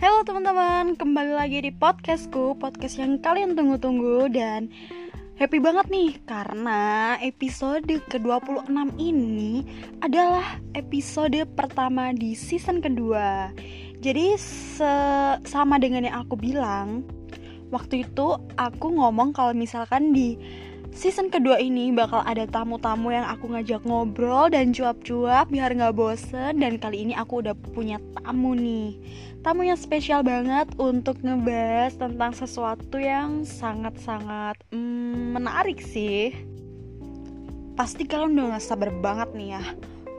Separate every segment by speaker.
Speaker 1: Halo teman-teman, kembali lagi di podcastku Podcast yang kalian tunggu-tunggu Dan happy banget nih Karena episode ke-26 ini adalah episode pertama di season kedua. Jadi sama dengan yang aku bilang Waktu itu aku ngomong kalau misalkan di season kedua ini bakal ada tamu-tamu yang aku ngajak ngobrol dan cuap-cuap biar nggak bosen. Dan kali ini aku udah punya tamu nih. Tamu yang spesial banget untuk ngebahas tentang sesuatu yang sangat-sangat hmm, menarik sih. Pasti kalian udah gak sabar banget nih ya?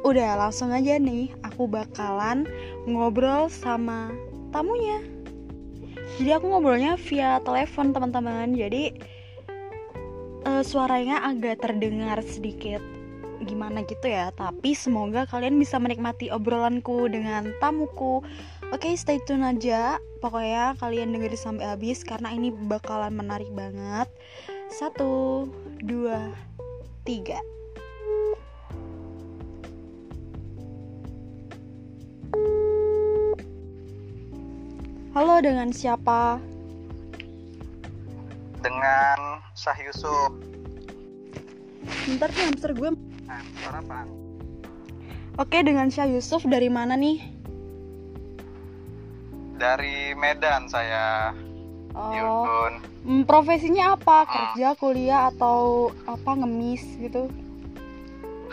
Speaker 1: Udah langsung aja nih aku bakalan ngobrol sama tamunya. Jadi aku ngobrolnya via telepon teman-teman. Jadi uh, suaranya agak terdengar sedikit gimana gitu ya tapi semoga kalian bisa menikmati obrolanku dengan tamuku. Oke stay tune aja. Pokoknya kalian dengerin sampai habis karena ini bakalan menarik banget. Satu dua tiga. Halo, dengan siapa?
Speaker 2: Dengan Syah Yusuf.
Speaker 1: Bentar nih hamster gue.
Speaker 2: Nah, suara apa?
Speaker 1: Oke, dengan Syah Yusuf dari mana nih?
Speaker 2: Dari Medan saya.
Speaker 1: Oh.
Speaker 2: Yudun.
Speaker 1: Hmm, profesinya apa? Kerja, kuliah atau apa ngemis gitu?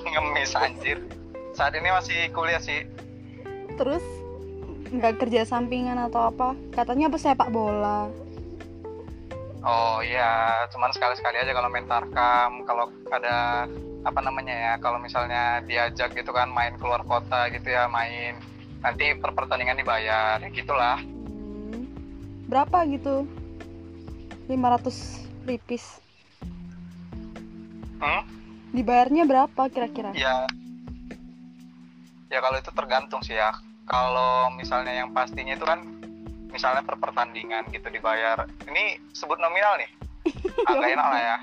Speaker 2: Ngemis anjir. Saat ini masih kuliah sih.
Speaker 1: Terus nggak kerja sampingan atau apa? Katanya apa sepak bola.
Speaker 2: Oh iya, cuman sekali-sekali aja kalau main tarkam, kalau ada apa namanya ya, kalau misalnya diajak gitu kan main keluar kota gitu ya, main nanti per pertandingan dibayar, ya gitulah.
Speaker 1: Hmm. Berapa gitu? 500 ripis.
Speaker 2: Hmm?
Speaker 1: Dibayarnya berapa kira-kira?
Speaker 2: Ya, ya kalau itu tergantung sih ya. Kalau misalnya yang pastinya itu kan misalnya per pertandingan gitu dibayar. Ini sebut nominal nih. Agak enak lah ya.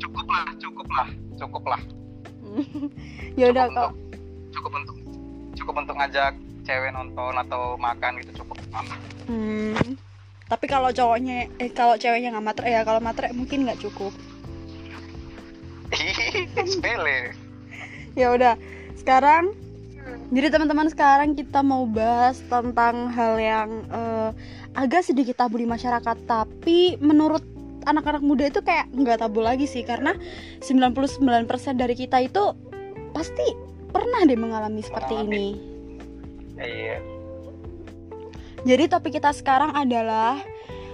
Speaker 2: Cukup lah cukup lah cukup lah.
Speaker 1: Ya udah kok
Speaker 2: cukup untuk cukup untuk ngajak cewek nonton atau makan gitu cukup.
Speaker 1: Hmm. tapi kalau cowoknya eh kalau ceweknya nggak matre ya kalau matre mungkin nggak cukup.
Speaker 2: Sepele.
Speaker 1: Ya udah sekarang jadi teman-teman sekarang kita mau bahas tentang hal yang uh, agak sedikit tabu di masyarakat tapi menurut anak-anak muda itu kayak nggak tabu lagi sih karena 99% dari kita itu pasti pernah deh mengalami seperti ini.
Speaker 2: Iya.
Speaker 1: Jadi topik kita sekarang adalah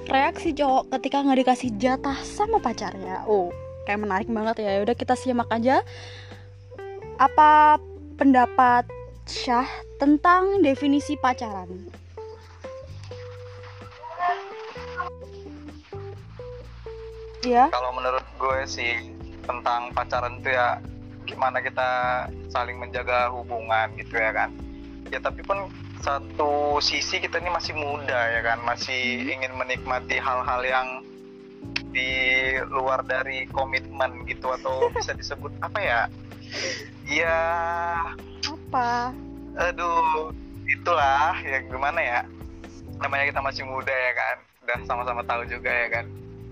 Speaker 1: reaksi cowok ketika nggak dikasih jatah sama pacarnya. Oh, kayak menarik banget ya. Udah kita simak aja apa pendapat Syah tentang definisi pacaran.
Speaker 2: Ya. Kalau menurut gue sih tentang pacaran itu ya gimana kita saling menjaga hubungan gitu ya kan. Ya tapi pun satu sisi kita ini masih muda ya kan, masih ingin menikmati hal-hal yang di luar dari komitmen gitu atau bisa disebut apa ya? Ya
Speaker 1: apa
Speaker 2: aduh itulah ya gimana ya? Namanya kita masih muda ya kan? Udah sama-sama tahu juga ya kan?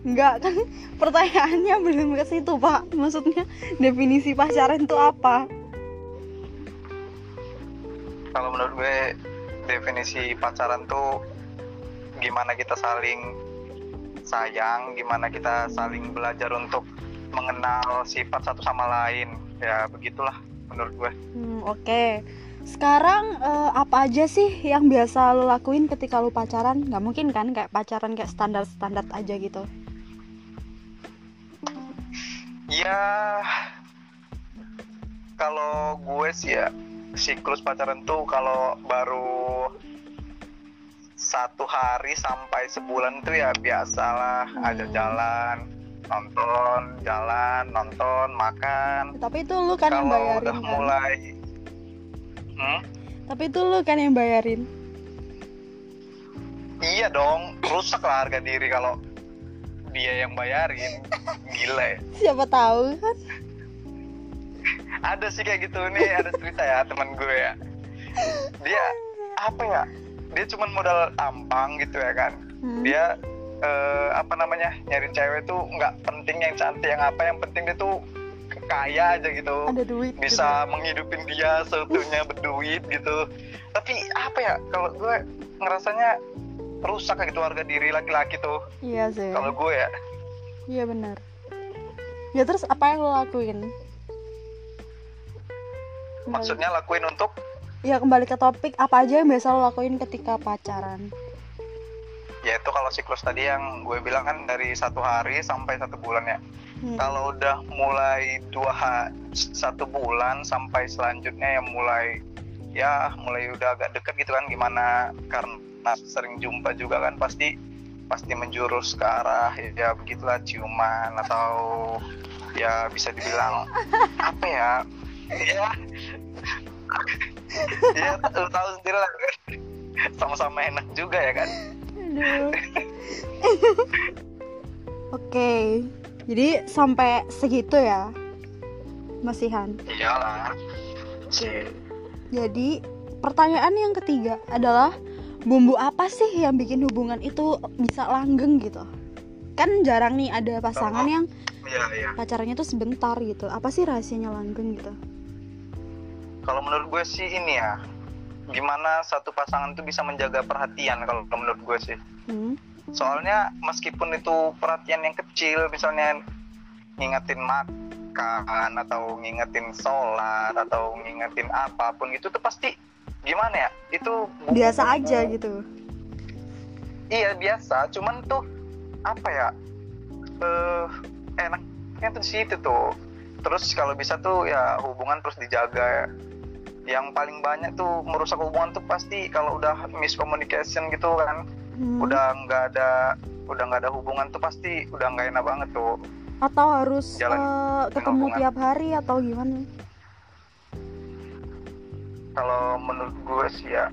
Speaker 1: Enggak kan pertanyaannya belum ke situ pak. Maksudnya definisi pacaran itu apa?
Speaker 2: Kalau menurut gue definisi pacaran tuh gimana kita saling sayang gimana kita saling belajar untuk mengenal sifat satu sama lain. Ya begitulah menurut gue
Speaker 1: hmm, oke okay. sekarang uh, apa aja sih yang biasa lo lakuin ketika lo pacaran nggak mungkin kan kayak pacaran kayak standar standar aja gitu
Speaker 2: ya kalau gue sih ya siklus pacaran tuh kalau baru satu hari sampai sebulan tuh ya biasalah hmm. ada jalan nonton jalan nonton makan.
Speaker 1: Tapi itu lu kan yang bayarin
Speaker 2: udah
Speaker 1: kan?
Speaker 2: mulai
Speaker 1: hmm? tapi itu lu kan yang bayarin.
Speaker 2: Iya dong rusak lah harga diri kalau dia yang bayarin. Gila ya.
Speaker 1: Siapa tahu kan?
Speaker 2: Ada sih kayak gitu nih ada cerita ya teman gue ya. Dia apa ya? Dia cuma modal tampang gitu ya kan. Hmm. dia uh, apa namanya nyari cewek tuh nggak penting yang cantik yang apa yang penting dia tuh kaya aja gitu.
Speaker 1: Ada duit
Speaker 2: bisa gitu. menghidupin dia seutuhnya berduit gitu. Tapi apa ya kalau gue ngerasanya rusak gitu harga diri laki-laki tuh.
Speaker 1: Iya sih.
Speaker 2: Kalau gue ya.
Speaker 1: Iya benar. Ya terus apa yang lo lakuin?
Speaker 2: Maksudnya lakuin untuk?
Speaker 1: Ya kembali ke topik apa aja yang biasa lo lakuin ketika pacaran
Speaker 2: ya itu kalau siklus tadi yang gue bilang kan dari satu hari sampai satu bulan ya. Hmm. kalau udah mulai dua hari satu bulan sampai selanjutnya yang mulai ya mulai udah agak deket gitu kan gimana karena sering jumpa juga kan pasti pasti menjurus ke arah ya begitulah ciuman atau ya bisa dibilang apa ya? Ya. Ya tahu sendiri lah. Sama-sama enak juga ya kan
Speaker 1: Oke, jadi sampai segitu ya, Masihan.
Speaker 2: Iyalah.
Speaker 1: Jadi pertanyaan yang ketiga adalah bumbu apa sih yang bikin hubungan itu bisa langgeng gitu? Kan jarang nih ada pasangan yang
Speaker 2: iya, iya.
Speaker 1: pacarannya tuh sebentar gitu. Apa sih rahasianya langgeng gitu?
Speaker 2: Kalau menurut gue sih ini ya, gimana satu pasangan itu bisa menjaga perhatian kalau menurut gue sih? Hmm. soalnya meskipun itu perhatian yang kecil misalnya ngingetin makan atau ngingetin sholat atau ngingetin apa pun itu tuh pasti gimana ya? Itu
Speaker 1: biasa aja gitu.
Speaker 2: Iya biasa. Cuman tuh apa ya? Uh, enaknya tuh di situ tuh. Terus kalau bisa tuh ya hubungan terus dijaga. ya yang paling banyak tuh merusak hubungan tuh pasti kalau udah miscommunication gitu kan. Hmm. udah nggak ada udah nggak ada hubungan tuh pasti udah nggak enak banget tuh.
Speaker 1: Atau harus Jalan uh, ketemu hubungan. tiap hari atau gimana?
Speaker 2: Kalau menurut gue sih ya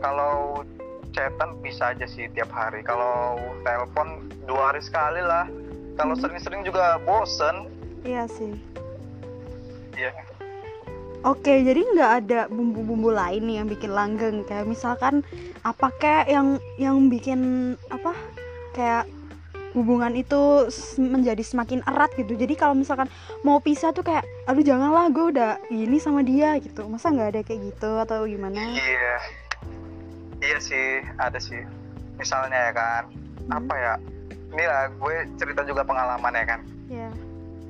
Speaker 2: kalau chatan bisa aja sih tiap hari. Kalau telepon dua hari sekali lah. Kalau hmm. sering-sering juga bosen.
Speaker 1: Iya sih.
Speaker 2: Iya
Speaker 1: Oke, jadi nggak ada bumbu-bumbu lain nih yang bikin langgeng kayak misalkan apa kayak yang yang bikin apa kayak hubungan itu menjadi semakin erat gitu. Jadi kalau misalkan mau pisah tuh kayak aduh janganlah gue udah ini sama dia gitu. Masa nggak ada kayak gitu atau gimana?
Speaker 2: Iya. Iya sih, ada sih. Misalnya ya kan, hmm. apa ya? Ini lah gue cerita juga pengalaman ya kan.
Speaker 1: Iya. Yeah.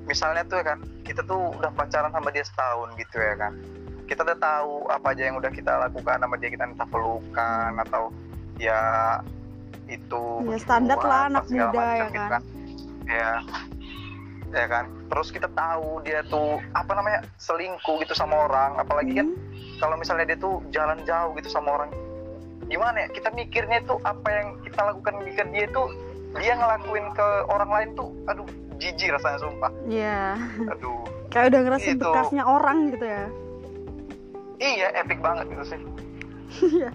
Speaker 2: Misalnya tuh ya kan, kita tuh udah pacaran sama dia setahun gitu ya kan. Kita udah tahu apa aja yang udah kita lakukan sama dia kita minta pelukan atau ya itu
Speaker 1: ya standar lah anak muda ya gitu kan. kan.
Speaker 2: Ya ya kan. Terus kita tahu dia tuh apa namanya selingkuh gitu sama orang. Apalagi kan hmm. kan kalau misalnya dia tuh jalan jauh gitu sama orang gimana ya? Kita mikirnya tuh apa yang kita lakukan ke dia tuh dia ngelakuin ke orang lain tuh aduh jijik rasanya sumpah
Speaker 1: iya
Speaker 2: yeah. aduh
Speaker 1: kayak udah ngerasa itu. bekasnya orang gitu ya
Speaker 2: iya epic banget gitu sih iya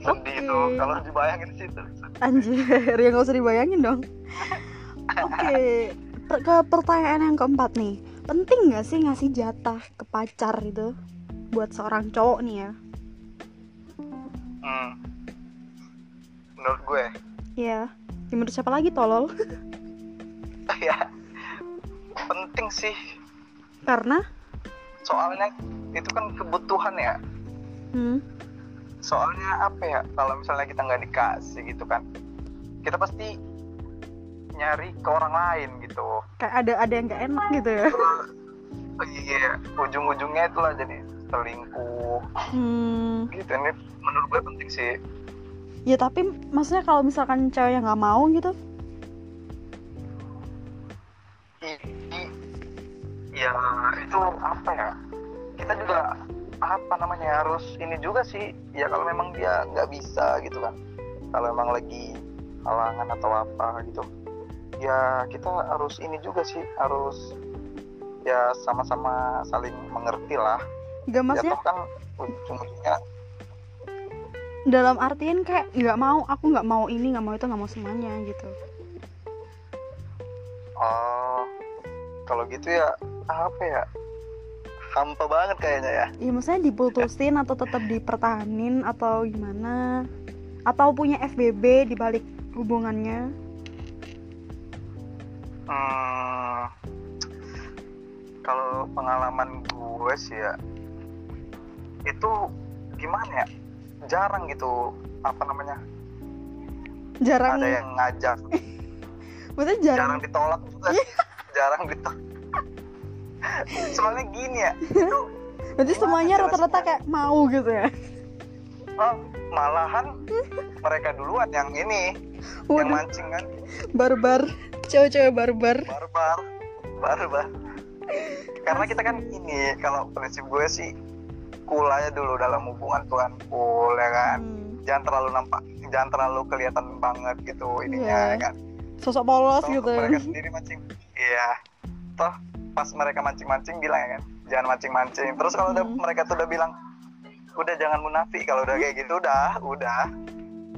Speaker 2: Oke. Okay. itu kalau dibayangin sih itu
Speaker 1: anjir ya nggak usah dibayangin dong oke okay. ke pertanyaan yang keempat nih penting nggak sih ngasih jatah ke pacar itu buat seorang cowok nih ya
Speaker 2: hmm. menurut gue
Speaker 1: iya ya, menurut siapa lagi tolol
Speaker 2: ya. Penting sih.
Speaker 1: Karena?
Speaker 2: Soalnya itu kan kebutuhan ya.
Speaker 1: Hmm.
Speaker 2: soalnya apa ya kalau misalnya kita nggak dikasih gitu kan kita pasti nyari ke orang lain gitu.
Speaker 1: Kayak ada ada yang nggak enak gitu ya.
Speaker 2: Oh, iya ujung-ujungnya itulah jadi selingkuh.
Speaker 1: Hmm.
Speaker 2: gitu ini menurut gue penting sih.
Speaker 1: Ya tapi maksudnya kalau misalkan cewek yang nggak mau gitu
Speaker 2: ya itu apa ya? Kita juga apa namanya harus ini juga sih. Ya kalau memang dia nggak bisa gitu kan. Kalau memang lagi halangan atau apa gitu. Ya kita harus ini juga sih harus ya sama-sama saling mengerti lah.
Speaker 1: Gak maksudnya
Speaker 2: ya, kan ujung-ujungnya.
Speaker 1: Dalam artian kayak nggak mau aku nggak mau ini nggak mau itu nggak mau semuanya gitu.
Speaker 2: Oh kalau gitu ya apa ya? Hampa banget kayaknya ya.
Speaker 1: Iya maksudnya diputusin atau tetap dipertahanin atau gimana? Atau punya FBB di balik hubungannya?
Speaker 2: Hmm, kalau pengalaman gue sih ya itu gimana ya? Jarang gitu apa namanya?
Speaker 1: Jarang
Speaker 2: ada yang ngajak
Speaker 1: maksudnya jarang,
Speaker 2: jarang ditolak juga. Jarang ditolak soalnya gini ya itu
Speaker 1: berarti semuanya rata-rata kayak mau gitu ya?
Speaker 2: Oh, malahan mereka duluan yang ini yang
Speaker 1: Waduh,
Speaker 2: mancing kan.
Speaker 1: Barbar cewek-cewek barbar.
Speaker 2: Barbar barbar. Karena kita kan ini kalau prinsip gue sih cool aja dulu dalam hubungan Tuhan cool ya kan.
Speaker 1: Hmm,
Speaker 2: jangan terlalu nampak jangan terlalu kelihatan banget gitu ininya ya kan.
Speaker 1: Sosok polos
Speaker 2: toh
Speaker 1: gitu.
Speaker 2: mereka sendiri mancing. Iya. Toh pas mereka mancing-mancing bilang ya kan jangan mancing-mancing. Terus kalau udah
Speaker 1: Hmm.
Speaker 2: mereka tuh udah bilang udah jangan munafik. Kalau udah kayak gitu udah udah.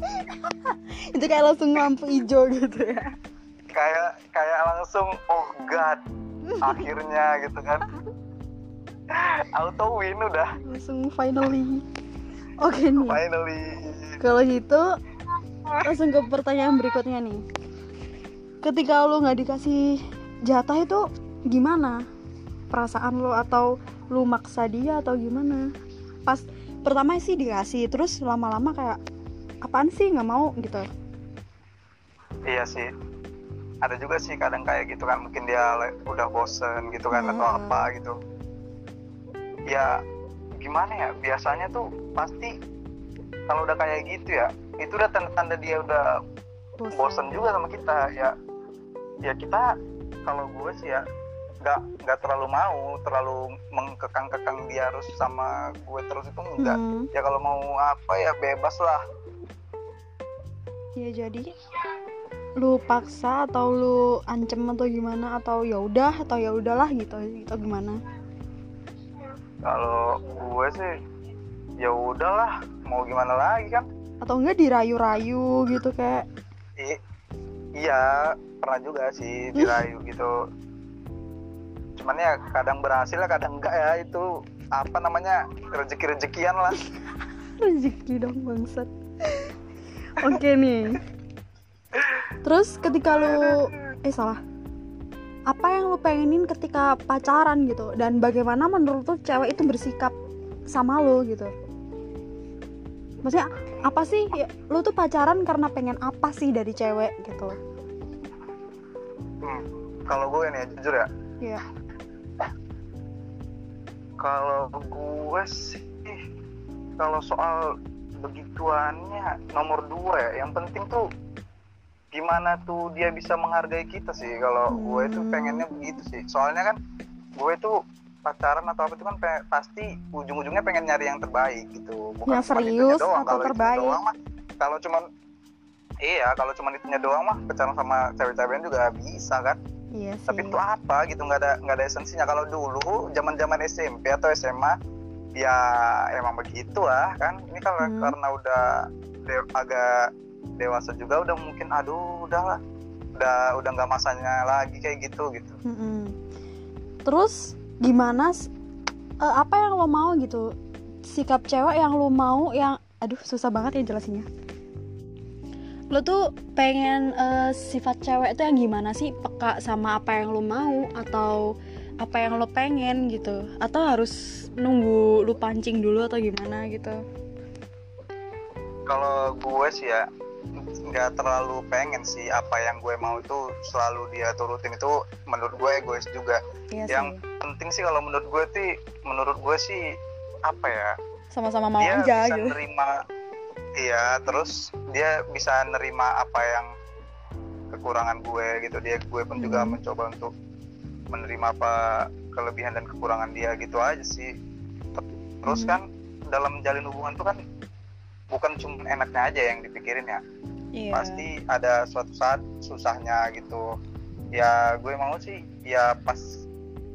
Speaker 1: Itu kayak langsung lampu hijau gitu ya.
Speaker 2: Kayak kayak langsung oh god akhirnya gitu kan. Auto win udah.
Speaker 1: Langsung finally. Oke nih.
Speaker 2: Finally.
Speaker 1: Kalau gitu langsung ke pertanyaan berikutnya nih. Ketika lu nggak dikasih jatah itu gimana perasaan lu atau lu maksa dia atau gimana? Pas pertama sih dikasih terus lama-lama kayak apaan sih? Nggak mau gitu.
Speaker 2: Iya sih. Ada juga sih kadang kayak gitu kan mungkin dia udah bosen gitu kan atau
Speaker 1: Hmm.
Speaker 2: apa gitu. Ya gimana ya biasanya tuh pasti kalau udah kayak gitu ya itu udah tanda-tanda dia udah bosen juga sama kita ya. Ya kita kalau gue sih ya nggak nggak terlalu mau terlalu mengkekang-kekang dia harus sama gue terus itu enggak
Speaker 1: Hmm,
Speaker 2: ya kalau mau apa ya bebas lah.
Speaker 1: Ya jadi lu paksa atau lu ancem atau gimana atau ya udah atau ya udahlah gitu atau gimana?
Speaker 2: Kalau gue sih ya udahlah mau gimana lagi kan?
Speaker 1: Atau enggak dirayu-rayu gitu kayak
Speaker 2: I- iya pernah juga sih dirayu gitu cuman ya kadang berhasil lah kadang enggak ya. Itu apa namanya rezeki rezekian lah.
Speaker 1: Rezeki dong bangsat. Oke nih. Terus ketika lu eh salah. Apa yang lu pengenin ketika pacaran gitu? Dan bagaimana menurut lu cewek itu bersikap sama lu gitu? Maksudnya apa sih ya, lu tuh pacaran karena pengen apa sih dari cewek gitu?
Speaker 2: Hmm, kalau gue nih jujur ya
Speaker 1: ya
Speaker 2: kalau gue sih kalau soal begituannya nomor dua ya yang penting tuh gimana tuh dia bisa menghargai kita sih kalau gue itu
Speaker 1: Hmm.
Speaker 2: pengennya begitu sih soalnya kan gue itu pacaran atau apa itu kan pe- pasti ujung-ujungnya pengen nyari yang terbaik gitu bukan
Speaker 1: Yang serius
Speaker 2: doang.
Speaker 1: atau
Speaker 2: Kalau
Speaker 1: terbaik?
Speaker 2: doang mah kalau cuman iya kalau cuma itunya doang mah pacaran sama cewek-cewek juga bisa kan
Speaker 1: iya sih
Speaker 2: tapi itu apa gitu nggak ada nggak ada esensinya kalau dulu zaman zaman SMP atau SMA ya emang begitu lah kan ini kan
Speaker 1: Hmm.
Speaker 2: karena udah de- agak dewasa juga udah mungkin aduh udah lah udah udah nggak masanya lagi kayak gitu gitu
Speaker 1: Mm-mm. Terus gimana? eh, apa yang lo mau gitu? Sikap cewek yang lo mau yang, aduh susah banget ya jelasinnya. Lo tuh pengen eh, sifat cewek itu yang gimana sih? Peka sama apa yang lo mau atau apa yang lo pengen gitu? Atau harus nunggu lu pancing dulu atau gimana gitu?
Speaker 2: kalau gue sih ya nggak terlalu pengen sih apa yang gue mau itu selalu dia turutin itu menurut gue egois juga
Speaker 1: Iya
Speaker 2: yang
Speaker 1: sih.
Speaker 2: penting sih kalau menurut gue sih menurut gue sih apa ya
Speaker 1: Sama-sama mau
Speaker 2: dia
Speaker 1: aja
Speaker 2: bisa
Speaker 1: gitu.
Speaker 2: nerima iya terus dia bisa nerima apa yang kekurangan gue gitu dia gue pun juga
Speaker 1: Hmm.
Speaker 2: mencoba untuk menerima apa kelebihan dan kekurangan dia gitu aja sih terus
Speaker 1: Hmm.
Speaker 2: kan dalam menjalin hubungan tuh kan bukan cuma enaknya aja yang dipikirin ya
Speaker 1: Iya.
Speaker 2: pasti ada suatu saat susahnya gitu ya gue mau sih ya pas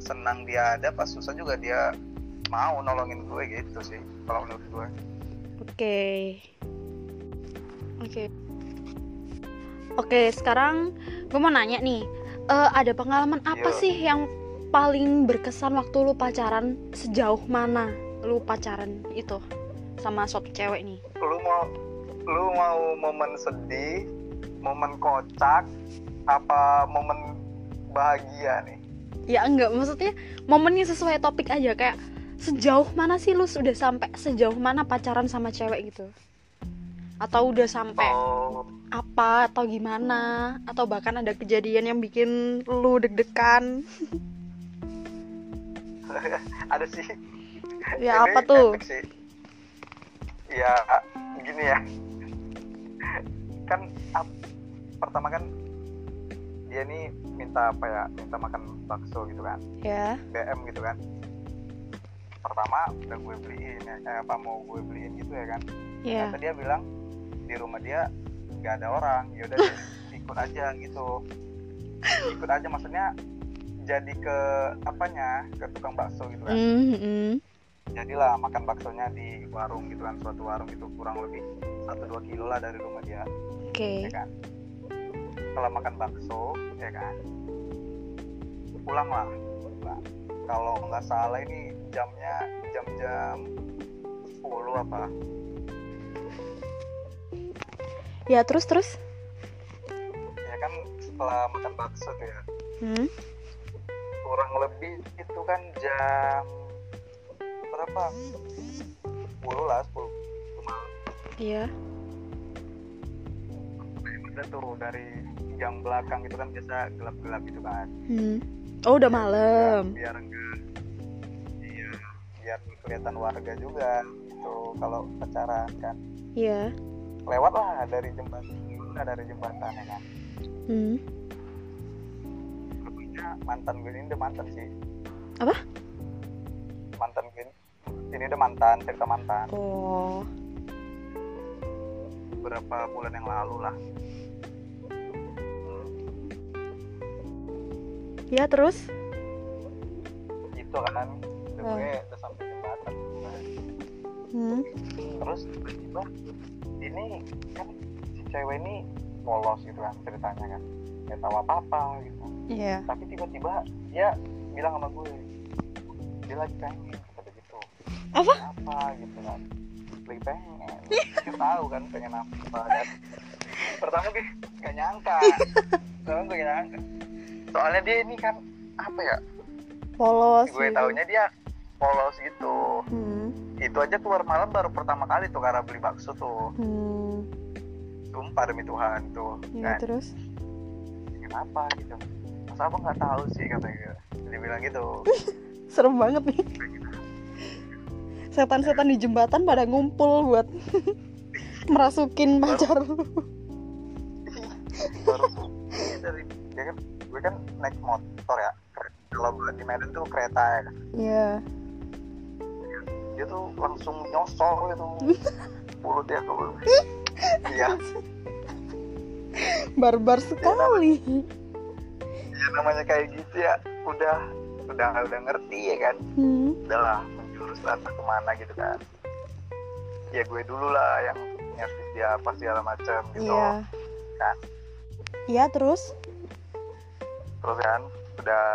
Speaker 2: senang dia ada pas susah juga dia mau nolongin gue gitu sih kalau menurut gue
Speaker 1: Oke. Oke. Oke, sekarang gue mau nanya nih. eh, ada pengalaman apa
Speaker 2: Yuk.
Speaker 1: sih yang paling berkesan waktu lu pacaran sejauh mana lu pacaran itu sama suatu cewek nih
Speaker 2: lu mau lu mau momen sedih momen kocak apa momen bahagia nih
Speaker 1: ya enggak maksudnya momennya sesuai topik aja kayak sejauh mana sih lu sudah sampai sejauh mana pacaran sama cewek gitu? Atau udah sampai oh. apa atau gimana? Atau bahkan ada kejadian yang bikin lu deg-degan?
Speaker 2: Ada sih.
Speaker 1: Ya apa tuh?
Speaker 2: sih. ya gini ya. Kan ap, pertama kan dia nih minta apa ya minta makan bakso gitu kan.
Speaker 1: Ya.
Speaker 2: BM gitu kan pertama udah gue beliin ya kayak apa mau gue beliin gitu ya kan?
Speaker 1: Yeah.
Speaker 2: dia bilang di rumah dia nggak ada orang ya udah ikut aja gitu. Ikut aja maksudnya jadi ke apanya ke tukang bakso gitu kan? Mm -hmm. jadilah makan baksonya di warung gitu kan suatu warung itu kurang lebih satu dua kilo lah dari rumah dia.
Speaker 1: Oke. Okay.
Speaker 2: ya kan? Setelah makan bakso ya kan? Pulang lah kalau nggak salah ini jamnya jam-jam 10 apa?
Speaker 1: Ya terus terus?
Speaker 2: Ya kan setelah makan bakso tuh ya.
Speaker 1: Hmm?
Speaker 2: kurang lebih itu kan jam berapa? 10 lah 10 malam
Speaker 1: iya.
Speaker 2: Udah tuh dari jam belakang itu kan biasa gelap-gelap gitu kan.
Speaker 1: Hmm. oh udah malam.
Speaker 2: biar enggak iya biar kelihatan warga juga itu kalau pacaran kan.
Speaker 1: Iya.
Speaker 2: Lewat lah dari jembatan dari jembatan ya kan?
Speaker 1: Hmm.
Speaker 2: Mantan gue ini udah mantan sih.
Speaker 1: Apa?
Speaker 2: Mantan gue ini. Udah mantan cerita mantan.
Speaker 1: Oh.
Speaker 2: Beberapa bulan yang lalu lah.
Speaker 1: Ya terus?
Speaker 2: Itu kan udah oh. gue udah sampai jembatan
Speaker 1: hmm.
Speaker 2: terus tiba-tiba ini kan si cewek ini polos gitu kan ceritanya kan. Nggak tahu apa apa gitu.
Speaker 1: Yeah.
Speaker 2: tapi tiba-tiba dia bilang sama gue dia lagi pengen kata gitu.
Speaker 1: Apa?
Speaker 2: Apa gitu kan. Lagi pengen. Dia tahu kan pengen apa kan pertama gue gak nyangka. Pertama gue gak nyangka. Soalnya dia ini kan apa ya?
Speaker 1: Polos
Speaker 2: gue gitu. taunya dia polos gitu. Hmm. Itu aja keluar malam baru pertama kali tuh karena beli bakso tuh.
Speaker 1: Hmm.
Speaker 2: sumpah demi Tuhan tuh.
Speaker 1: Ya, kan? terus?
Speaker 2: kenapa gitu? Masa abang nggak tahu sih katanya dia bilang gitu.
Speaker 1: Serem banget nih. Setan-setan di jembatan pada ngumpul buat merasukin pacar lu.
Speaker 2: Baru dari dia kan gue kan naik motor ya. Kalau di Medan tuh kereta ya.
Speaker 1: Iya. yeah
Speaker 2: dia tuh langsung nyosor gitu. Mulut dia tuh. Iya.
Speaker 1: Barbar sekali.
Speaker 2: Ya, namanya kayak gitu ya. Udah udah udah ngerti ya kan? Hmm. udahlah menjurus lah ke mana gitu kan? Ya gue dulu lah yang ngerti dia apa segala macam gitu.
Speaker 1: Iya.
Speaker 2: kan?
Speaker 1: Iya terus?
Speaker 2: Terus kan udah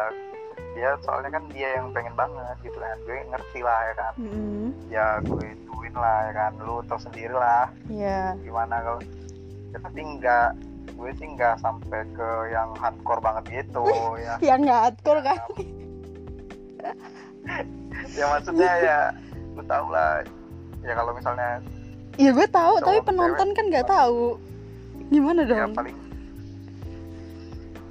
Speaker 2: dia soalnya kan dia yang pengen banget gitu kan. Gue ngerti lah ya kan.
Speaker 1: Mm-hmm.
Speaker 2: ya gue ituin lah ya kan. Lu tau sendiri lah.
Speaker 1: Yeah.
Speaker 2: gimana kalau ya, tapi enggak gue sih nggak sampai ke yang hardcore banget gitu ya.
Speaker 1: Yang nggak hardcore kan?
Speaker 2: Ya maksudnya ya lu tau lah. Ya kalau misalnya
Speaker 1: ya gue tahu tapi penonton cewek, kan nggak tahu gimana ya, dong?
Speaker 2: ya paling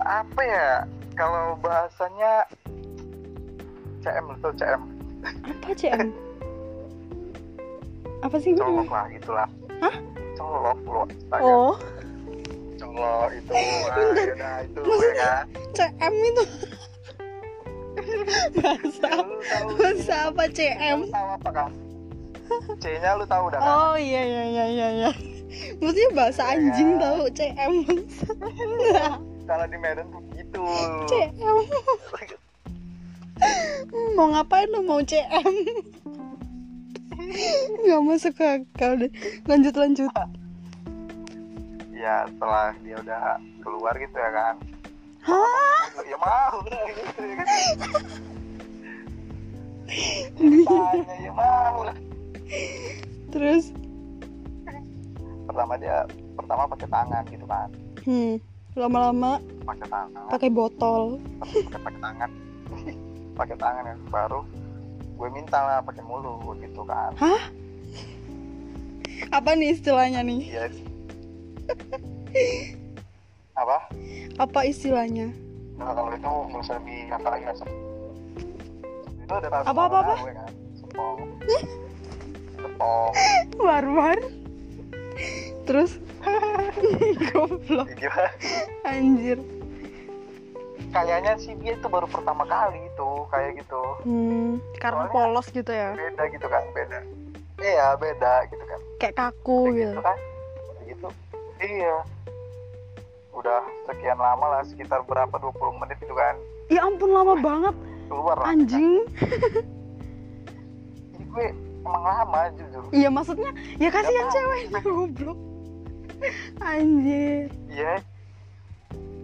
Speaker 2: apa ya kalau bahasanya CM atau CM
Speaker 1: apa CM apa sih gue
Speaker 2: colok lah itulah.
Speaker 1: Hah?
Speaker 2: Colok lu
Speaker 1: oh.
Speaker 2: Colok itu nah, itu gue kan.
Speaker 1: CM itu? Bahasa bahasa apa CM
Speaker 2: tahu apa kan C nya lu tahu dah kan
Speaker 1: oh iya iya iya iya iya. Maksudnya bahasa iya anjing ya. tahu CM
Speaker 2: kalau di Medan tuh
Speaker 1: CM mau ngapain lu? Mau CM nggak masuk akal deh. Lanjut lanjut.
Speaker 2: Ya setelah dia udah keluar gitu ya kan.
Speaker 1: Hah?
Speaker 2: ya mau. Gitu ya kan ya mau lah.
Speaker 1: Terus?
Speaker 2: pertama dia pertama pakai tangan gitu kan.
Speaker 1: Hmm. Lama-lama
Speaker 2: pakai tangan
Speaker 1: pakai botol.
Speaker 2: pakai pakai tangan pakai tangan ya baru gue minta lah pakai mulut gitu kan
Speaker 1: Hah? Apa nih istilahnya nih?
Speaker 2: iya apa
Speaker 1: Apa istilahnya?
Speaker 2: nah, kalau itu lebih apa lagi rasa itu ada rasa
Speaker 1: Apa, apa, apa?
Speaker 2: kan sepong sepong
Speaker 1: War-war. Terus? Goblok. Anjir.
Speaker 2: kayaknya sih dia itu baru pertama kali itu kayak gitu
Speaker 1: Hmm. Karena
Speaker 2: Soalnya-
Speaker 1: polos gitu ya.
Speaker 2: beda gitu kan beda iya beda gitu kan
Speaker 1: Kayak kaku gitu.
Speaker 2: gitu kan gitu iya udah sekian lama lah sekitar berapa 20 menit itu kan
Speaker 1: Ya ampun lama banget.
Speaker 2: keluar lah
Speaker 1: Anjing.
Speaker 2: jadi gue emang lama jujur
Speaker 1: Iya maksudnya ya kasihan ceweknya goblok. Anjir.
Speaker 2: iya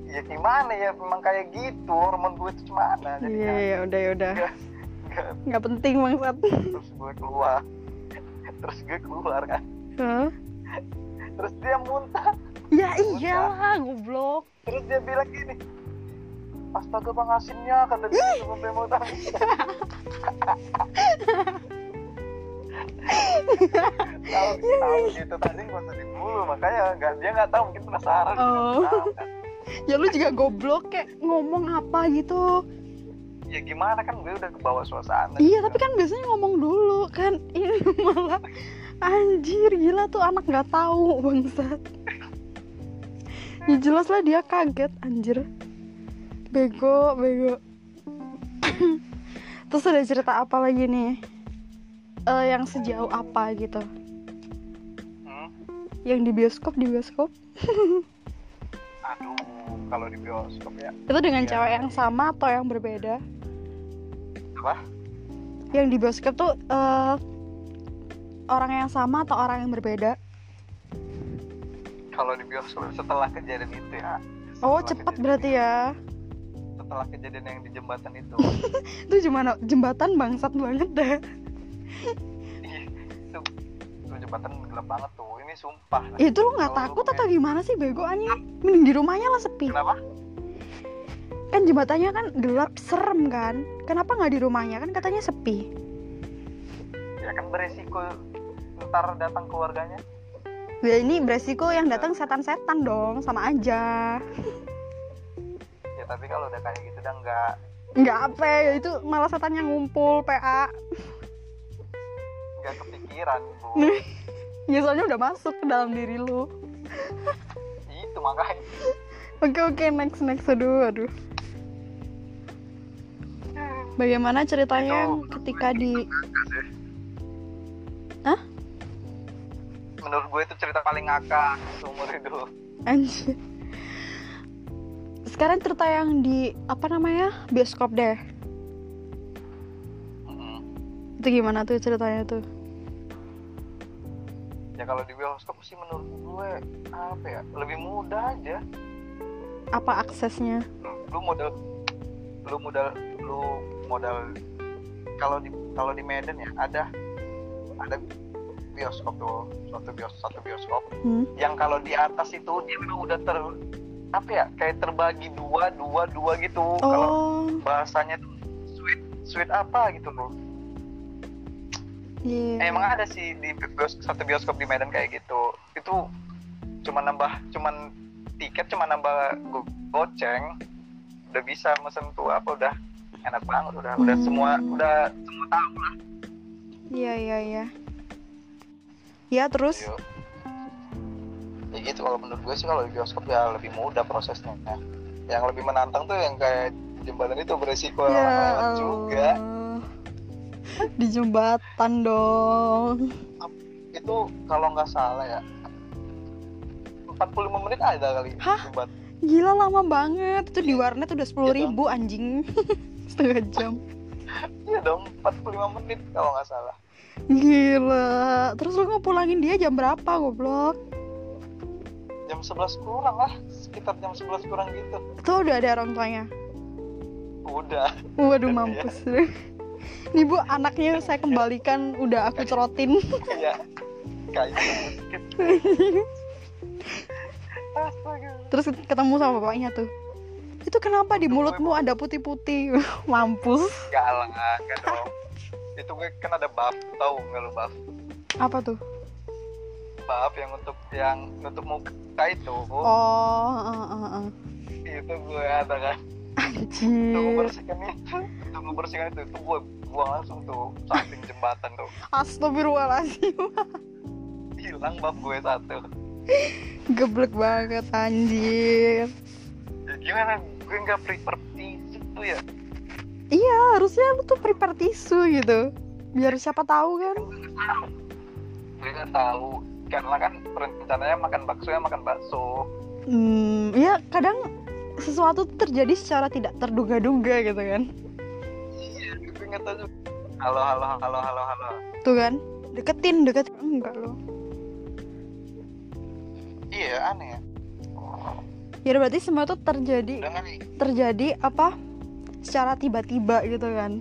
Speaker 2: ya gimana ya memang kayak gitu hormon gue itu gimana jadi
Speaker 1: Iya ya udah ya udah.
Speaker 2: Nggak-
Speaker 1: penting bangsat.
Speaker 2: terus gue keluar terus gue keluar kan
Speaker 1: Hah?
Speaker 2: terus dia muntah
Speaker 1: Ya iyalah goblok.
Speaker 2: terus dia bilang gini astaga bang asinnya kata dia sampai mau tahu tahu gitu tadi usah dibulu makanya nggak dia nggak tahu mungkin penasaran
Speaker 1: Oh.
Speaker 2: Kan.
Speaker 1: Ya lu juga goblok kayak ngomong apa gitu.
Speaker 2: ya gimana kan gue udah ke bawah suasana
Speaker 1: Iya tapi kan biasanya ngomong dulu kan. Ini malah anjir gila tuh anak nggak tahu bangsat. Ya jelas lah dia kaget anjir. Bego, bego. Terus ada cerita apa lagi nih? Eh, yang sejauh apa gitu?
Speaker 2: Hmm?
Speaker 1: Yang di bioskop di bioskop?
Speaker 2: aduh kalau di bioskop ya
Speaker 1: Itu dengan
Speaker 2: Iya.
Speaker 1: cewek yang sama atau yang berbeda?
Speaker 2: apa
Speaker 1: Yang di bioskop tuh eh, orang yang sama atau orang yang berbeda?
Speaker 2: kalau di bioskop setelah kejadian itu ya
Speaker 1: Oh
Speaker 2: kejadian-
Speaker 1: berarti ya?
Speaker 2: setelah kejadian yang di jembatan itu
Speaker 1: Itu gimana? Jembatan bangsat banget deh.
Speaker 2: Ih, itu, jembatan gelap banget tuh ini sumpah
Speaker 1: Itu lu nggak takut atau gimana sih bego anjing? Mending di rumahnya lah sepi.
Speaker 2: kenapa
Speaker 1: Kan jembatannya kan gelap serem kan? Kenapa nggak di rumahnya kan katanya sepi?
Speaker 2: ya kan beresiko ntar datang keluarganya
Speaker 1: Ya ini beresiko yang datang setan-setan dong, sama aja.
Speaker 2: ya tapi kalau udah kayak gitu udah nggak
Speaker 1: Nggak apa ya, itu malah setan yang ngumpul PA.
Speaker 2: Nggak kepikiran bu
Speaker 1: Ya soalnya udah masuk ke dalam diri lu.
Speaker 2: itu makanya
Speaker 1: Oke oke next next aduh aduh. Bagaimana ceritanya
Speaker 2: Itu-
Speaker 1: ketika di Hah?
Speaker 2: menurut gue itu cerita paling ngakak seumur hidup
Speaker 1: Anjir. Sekarang cerita yang di apa namanya bioskop deh.
Speaker 2: Mm-mm.
Speaker 1: Itu gimana tuh ceritanya tuh?
Speaker 2: Ya kalau di bioskop sih menurut gue apa ya lebih mudah aja.
Speaker 1: Apa aksesnya?
Speaker 2: lu modal lu modal lu modal kalau di kalau di Medan ya ada ada bioskop tuh suatu bios satu bioskop.
Speaker 1: Hmm?
Speaker 2: yang kalau di atas itu dia memang udah ter apa ya kayak terbagi dua dua dua gitu. Kalau
Speaker 1: Oh,
Speaker 2: bahasanya tuh sweet sweet apa gitu loh
Speaker 1: iya.
Speaker 2: emang ada sih di bios, satu bioskop di Medan kayak gitu itu cuma nambah cuman tiket cuma nambah go- goceng udah bisa mesen tuh apa udah enak banget udah udah
Speaker 1: Hmm.
Speaker 2: semua udah semua tahu lah
Speaker 1: Iya iya iya. Ya terus?
Speaker 2: Yuk. ya gitu kalau menurut gue sih kalau di bioskop ya lebih mudah prosesnya yang lebih menantang tuh yang kayak jembatan itu beresiko
Speaker 1: Ya
Speaker 2: juga.
Speaker 1: Di jembatan dong.
Speaker 2: itu kalau nggak salah ya 45 menit ada kali
Speaker 1: Hah?
Speaker 2: jembatan
Speaker 1: Gila lama banget. Itu di warnet udah sepuluh ribu anjing. Setengah jam.
Speaker 2: iya dong 45 menit kalau nggak salah
Speaker 1: Gila. Terus lu ngepulangin dia jam berapa goblok?
Speaker 2: jam 11 kurang lah sekitar jam 11 kurang gitu
Speaker 1: itu udah ada orang tuanya
Speaker 2: udah
Speaker 1: waduh mampus nih bu anaknya saya kembalikan udah aku cerotin.
Speaker 2: Iya. Kayak
Speaker 1: terus ketemu sama bapaknya tuh. Itu kenapa di mulutmu ada putih-putih? Mampus.
Speaker 2: Gak lah gak dong. Itu gue kan ada buff tahu nggak lo buff
Speaker 1: apa tuh?
Speaker 2: Buff yang untuk yang nutup muka itu.
Speaker 1: Oh uh, uh, uh.
Speaker 2: itu gue ada kan
Speaker 1: anjir
Speaker 2: untuk membersihkan itu untuk membersihkan itu. Itu gue buang langsung tuh samping jembatan tuh.
Speaker 1: Astagfirullahaladzim.
Speaker 2: Hilang buff gue satu.
Speaker 1: Geblek banget anjir.
Speaker 2: Ya gimana? Gue nggak prepare tisu ya.
Speaker 1: Iya harusnya lu tuh prepare tisu gitu. Biar siapa tahu kan.
Speaker 2: Gue nggak tahu. Karena kan rencananya makan bakso ya makan bakso.
Speaker 1: Hmm ya kadang sesuatu terjadi secara tidak terduga-duga gitu kan.
Speaker 2: Iya gue nggak tahu halo halo halo halo halo.
Speaker 1: Tuh kan deketin deketin. Enggak lo
Speaker 2: iya aneh ya.
Speaker 1: Ya berarti semua tuh terjadi
Speaker 2: dengan
Speaker 1: terjadi apa? Secara tiba-tiba gitu kan.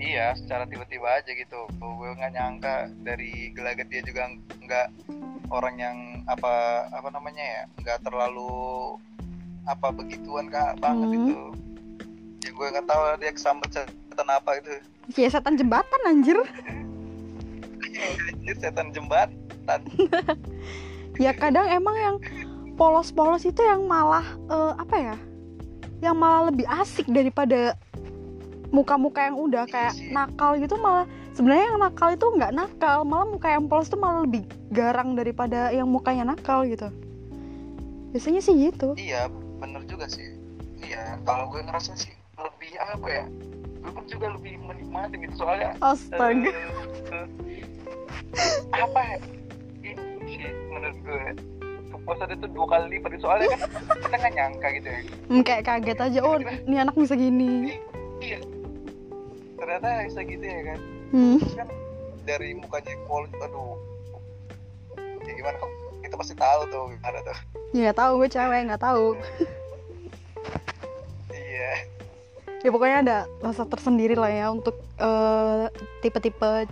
Speaker 2: Iya secara tiba-tiba aja gitu. Gue nggak nyangka dari gelagat dia juga nggak orang yang apa apa namanya ya nggak terlalu apa begituan kak banget
Speaker 1: Hmm.
Speaker 2: itu. Ya gue nggak tahu dia kesambet setan apa itu
Speaker 1: kayak setan jembatan anjir.
Speaker 2: Anjir, setan jembatan.
Speaker 1: Ya kadang emang yang polos-polos itu yang malah eh, apa ya? Yang malah lebih asik daripada muka-muka yang udah
Speaker 2: Iya
Speaker 1: kayak nakal gitu malah sebenarnya yang nakal itu nggak nakal malah muka yang polos tuh malah lebih garang daripada yang mukanya nakal gitu. Biasanya sih gitu.
Speaker 2: Iya bener juga sih. Iya kalau gue ngerasa sih lebih apa ya gue pun juga lebih menikmati gitu soalnya
Speaker 1: astaga.
Speaker 2: eh, apa ya ini sih menurut gue kepuasan itu dua kali lipat soalnya kan kita nggak nyangka gitu ya.
Speaker 1: Hmm, kayak kaget aja oh ini anak bisa gini.
Speaker 2: Iya. Ternyata bisa gitu ya kan.
Speaker 1: Hmm.
Speaker 2: terus kan dari mukanya pol aduh ya gimana kita pasti tahu tuh gimana tuh
Speaker 1: ya nggak tahu gue cewek nggak tahu.
Speaker 2: Iya.
Speaker 1: Ya pokoknya ada rasa tersendiri lah ya untuk eh, tipe-tipe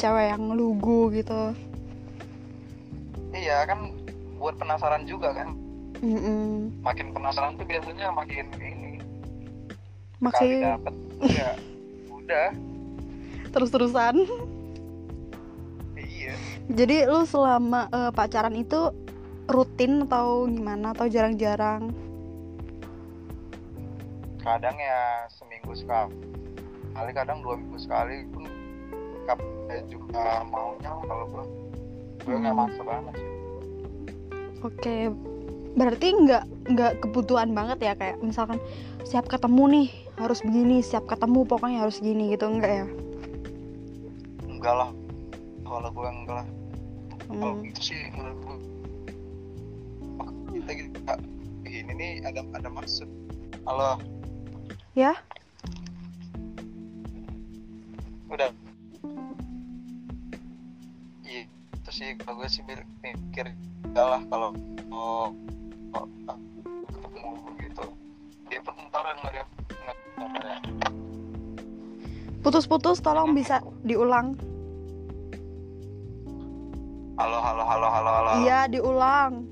Speaker 1: cewek yang lugu gitu.
Speaker 2: Iya kan buat penasaran juga kan.
Speaker 1: Mm-mm.
Speaker 2: makin penasaran tuh biasanya makin ini.
Speaker 1: Makin
Speaker 2: dapet. Ya udah.
Speaker 1: Terus-terusan.
Speaker 2: Iya.
Speaker 1: Jadi lu selama eh, pacaran itu rutin atau gimana? Atau jarang-jarang?
Speaker 2: Kadang ya seminggu sekali. Kali kadang dua minggu sekali pun kapan juga maunya kalau gue gue nggak
Speaker 1: Hmm.
Speaker 2: maksa banget sih.
Speaker 1: Oke berarti nggak nggak kebutuhan banget ya? Kayak misalkan siap ketemu nih harus begini siap ketemu pokoknya harus gini gitu enggak ya?
Speaker 2: Enggak lah. Kalau gue enggak lah. Kalau
Speaker 1: Hmm.
Speaker 2: itu sih menurut gue kita kita ini nih ada ada maksud. Halo.
Speaker 1: Ya?
Speaker 2: Udah. Iya itu sih kalau gue sih mikir enggak lah kalau oh, oh, ketemu gitu. Dia pertentaran nggak dia
Speaker 1: putus-putus tolong bisa diulang.
Speaker 2: Halo halo halo halo halo.
Speaker 1: iya diulang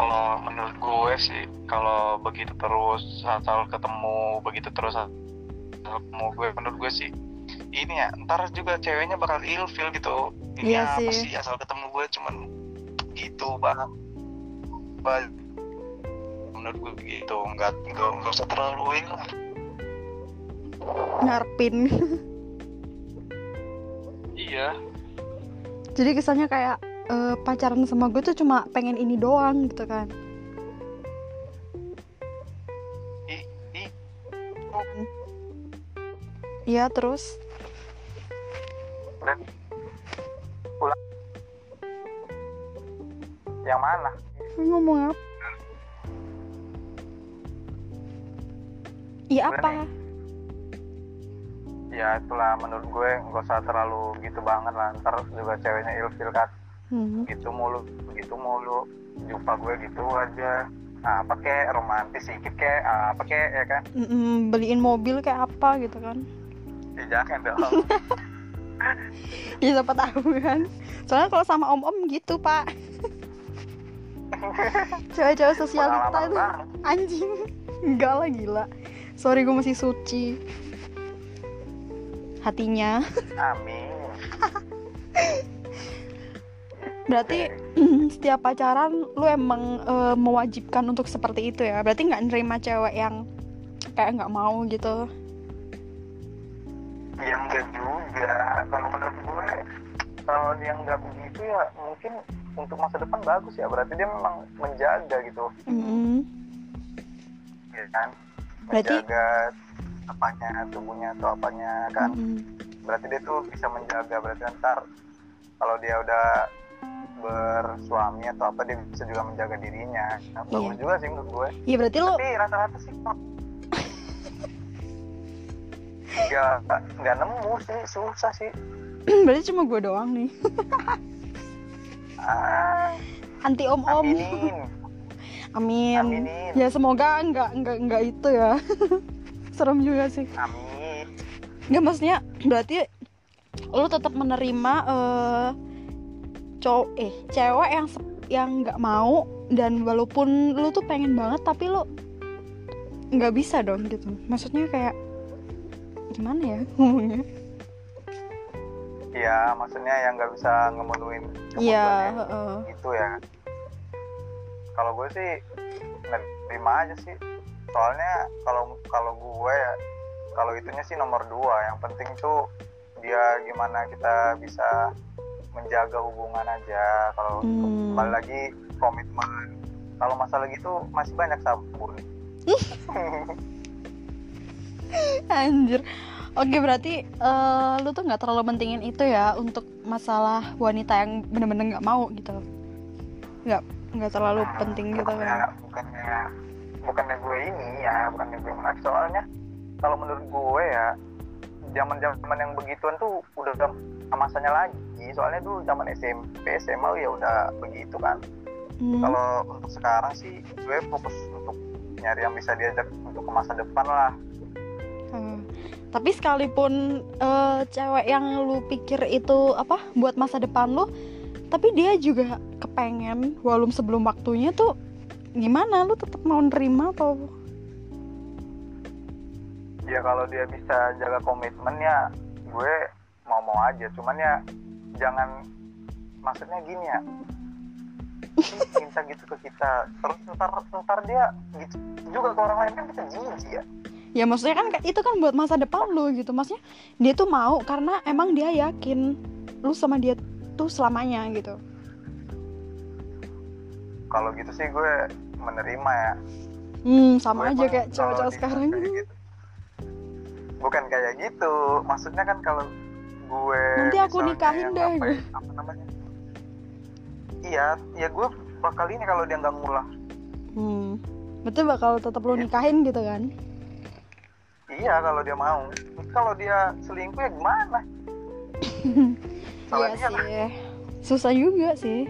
Speaker 2: kalau menurut gue sih kalau begitu terus asal ketemu begitu terus asal ketemu gue menurut gue sih ini ya ntar juga ceweknya bakal ilfil gitu. Ini
Speaker 1: Iya
Speaker 2: apa
Speaker 1: sih.
Speaker 2: sih asal ketemu gue cuman gitu banget Ba- menurut gue begitu nggak nggak nggak usah terlalu ini lah.
Speaker 1: Ngarepin.
Speaker 2: Iya.
Speaker 1: Jadi kesannya kayak eh, pacaran sama gue tuh cuma pengen ini doang gitu kan.
Speaker 2: I i
Speaker 1: iya terus?
Speaker 2: Dan pulang. Yang mana?
Speaker 1: Ngomong apa? Iya apa?
Speaker 2: Ya itulah menurut gue nggak usah terlalu gitu banget lah. Ntar juga ceweknya ilfil kan
Speaker 1: hmm.
Speaker 2: gitu mulu begitu mulu. Jumpa gue gitu aja. Nah, apa kayak romantis sedikit kayak apa kayak ya kan?
Speaker 1: Mm-mm, beliin mobil kayak apa gitu kan?
Speaker 2: Ya, jangan dong.
Speaker 1: Ya siapa tahu kan. Soalnya kalau sama om om gitu pak. Cewek-cewek sosialita itu anjing. Enggak lah gila. Sorry gue masih suci. Hatinya.
Speaker 2: Amin
Speaker 1: berarti setiap pacaran lu emang eh, mewajibkan untuk seperti itu ya? Berarti nggak nerima cewek yang kayak nggak mau gitu?
Speaker 2: Yang enggak juga. Kalau menurut gue kalau dia nggak begitu ya mungkin untuk masa depan bagus ya. Berarti dia memang menjaga gitu.
Speaker 1: Mm-mm.
Speaker 2: ya kan?
Speaker 1: Berarti-
Speaker 2: menjaga apanya tubuhnya atau apanya kan.
Speaker 1: Mm-mm.
Speaker 2: berarti dia tuh bisa menjaga. Berarti ntar kalau dia udah bersuami atau apa dia bisa juga menjaga dirinya. Nah, bagus
Speaker 1: Iya.
Speaker 2: juga sih menurut gue.
Speaker 1: Iya berarti lu
Speaker 2: tapi rata-rata sih nggak nggak nemu sih susah sih.
Speaker 1: Berarti cuma gue doang nih.
Speaker 2: Ah,
Speaker 1: anti om om
Speaker 2: aminin.
Speaker 1: Amin.
Speaker 2: Aminin.
Speaker 1: Ya semoga nggak nggak nggak itu ya. Serem juga sih.
Speaker 2: Amin.
Speaker 1: Nggak maksudnya berarti lu tetap menerima eh cowok eh cewek yang yang nggak mau dan walaupun lu tuh pengen banget tapi lu nggak bisa dong gitu. Maksudnya kayak gimana ya ngomongnya?
Speaker 2: Ya maksudnya yang nggak bisa ngemenuhin
Speaker 1: iya heeh.
Speaker 2: gitu ya. Kalau gue sih nerima aja sih. Soalnya kalau kalau gue ya kalau itunya sih nomor dua. Yang penting tuh dia gimana kita bisa menjaga hubungan aja kalau
Speaker 1: Hmm.
Speaker 2: kembali lagi komitmen kalau masalah gitu masih banyak sabun
Speaker 1: Anjir. Oke berarti eh, lu tuh nggak terlalu mentingin itu ya untuk masalah wanita yang bener-bener nggak mau gitu. Nggak nggak terlalu penting gitu kan.
Speaker 2: bukannya bukannya gue ini ya bukannya gue menolak soalnya kalau menurut gue ya zaman zaman yang begituan tuh udah udah masanya lagi soalnya dulu zaman SMP SMA ya udah begitu kan.
Speaker 1: Hmm.
Speaker 2: kalau untuk sekarang sih gue fokus untuk nyari yang bisa diajak untuk ke masa depan lah.
Speaker 1: Hmm. Tapi sekalipun eh, cewek yang lu pikir itu apa buat masa depan lu, tapi dia juga kepengen walaupun sebelum waktunya tuh gimana? Lu tetap mau nerima atau?
Speaker 2: Ya kalau dia bisa jaga komitmen ya gue mau mau aja. Cuman ya jangan maksudnya gini ya. Minta gitu ke kita. Terus ntar ntar dia gitu juga ke orang lain. Kan kita jijik ya.
Speaker 1: Ya maksudnya kan itu kan buat masa depan lu gitu. Maksudnya dia tuh mau karena emang dia yakin lu sama dia tuh selamanya gitu.
Speaker 2: Kalau gitu sih gue menerima ya.
Speaker 1: Hmm sama
Speaker 2: Gue
Speaker 1: aja kayak
Speaker 2: dia
Speaker 1: sekarang.
Speaker 2: kayak gitu. bukan kayak gitu. Maksudnya kan kalau gue
Speaker 1: Nanti aku
Speaker 2: misalnya
Speaker 1: nikahin
Speaker 2: yang
Speaker 1: deh,
Speaker 2: apa,
Speaker 1: gue.
Speaker 2: ya, apa namanya? Iya ya gue bakal ini kalau dia nggak ngulah
Speaker 1: hmm. Betul bakal tetap lu
Speaker 2: Iya.
Speaker 1: nikahin gitu kan?
Speaker 2: Iya kalau dia mau. Kalau dia selingkuh ya gimana? Salah
Speaker 1: iya sih. susah juga sih.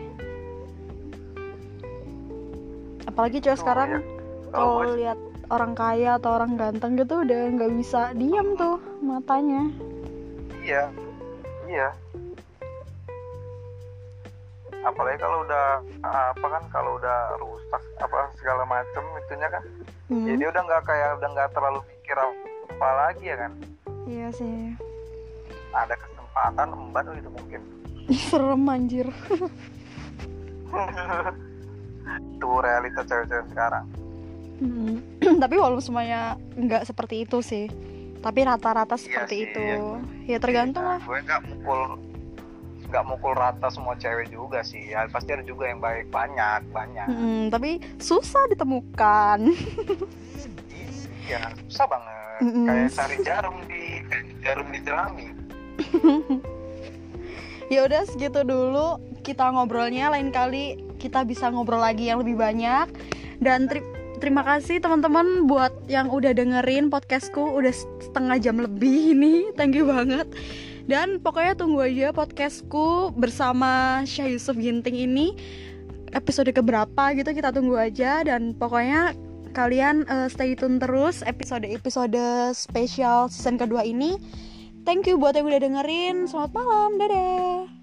Speaker 1: Apalagi
Speaker 2: Tuh,
Speaker 1: sekarang
Speaker 2: ya. kalau gue
Speaker 1: lihat orang kaya atau orang ganteng gitu udah nggak bisa diam tuh matanya.
Speaker 2: Iya iya. Apalagi kalau udah apa kan kalau udah rusak apa segala macem itunya kan
Speaker 1: hmm.
Speaker 2: jadi udah nggak kayak udah nggak terlalu pikir apa lagi ya kan?
Speaker 1: Iya sih.
Speaker 2: Ada kesempatan emban itu mungkin.
Speaker 1: Serem anjir.
Speaker 2: Itu realita cewek-cewek sekarang.
Speaker 1: Hmm. tapi walaupun semuanya nggak seperti itu sih tapi rata-rata
Speaker 2: Iya
Speaker 1: seperti
Speaker 2: sih,
Speaker 1: itu.
Speaker 2: iya.
Speaker 1: ya tergantung lah.
Speaker 2: gue nggak mukul nggak mukul rata semua cewek juga sih. Ya pasti ada juga yang baik banyak banyak.
Speaker 1: Hmm, tapi susah ditemukan.
Speaker 2: Iya susah banget.
Speaker 1: Mm-mm.
Speaker 2: kayak cari jarum di jarum di jerami.
Speaker 1: Ya udah segitu dulu kita ngobrolnya. Lain kali kita bisa ngobrol lagi yang lebih banyak. Dan tri- terima kasih teman-teman buat yang udah dengerin podcastku udah setengah jam lebih ini thank you banget dan pokoknya tunggu aja podcastku bersama Syah Yusuf Ginting ini episode keberapa gitu kita tunggu aja dan pokoknya kalian uh, stay tune terus episode-episode spesial season kedua ini. Thank you buat yang udah dengerin. Selamat malam. Dadah.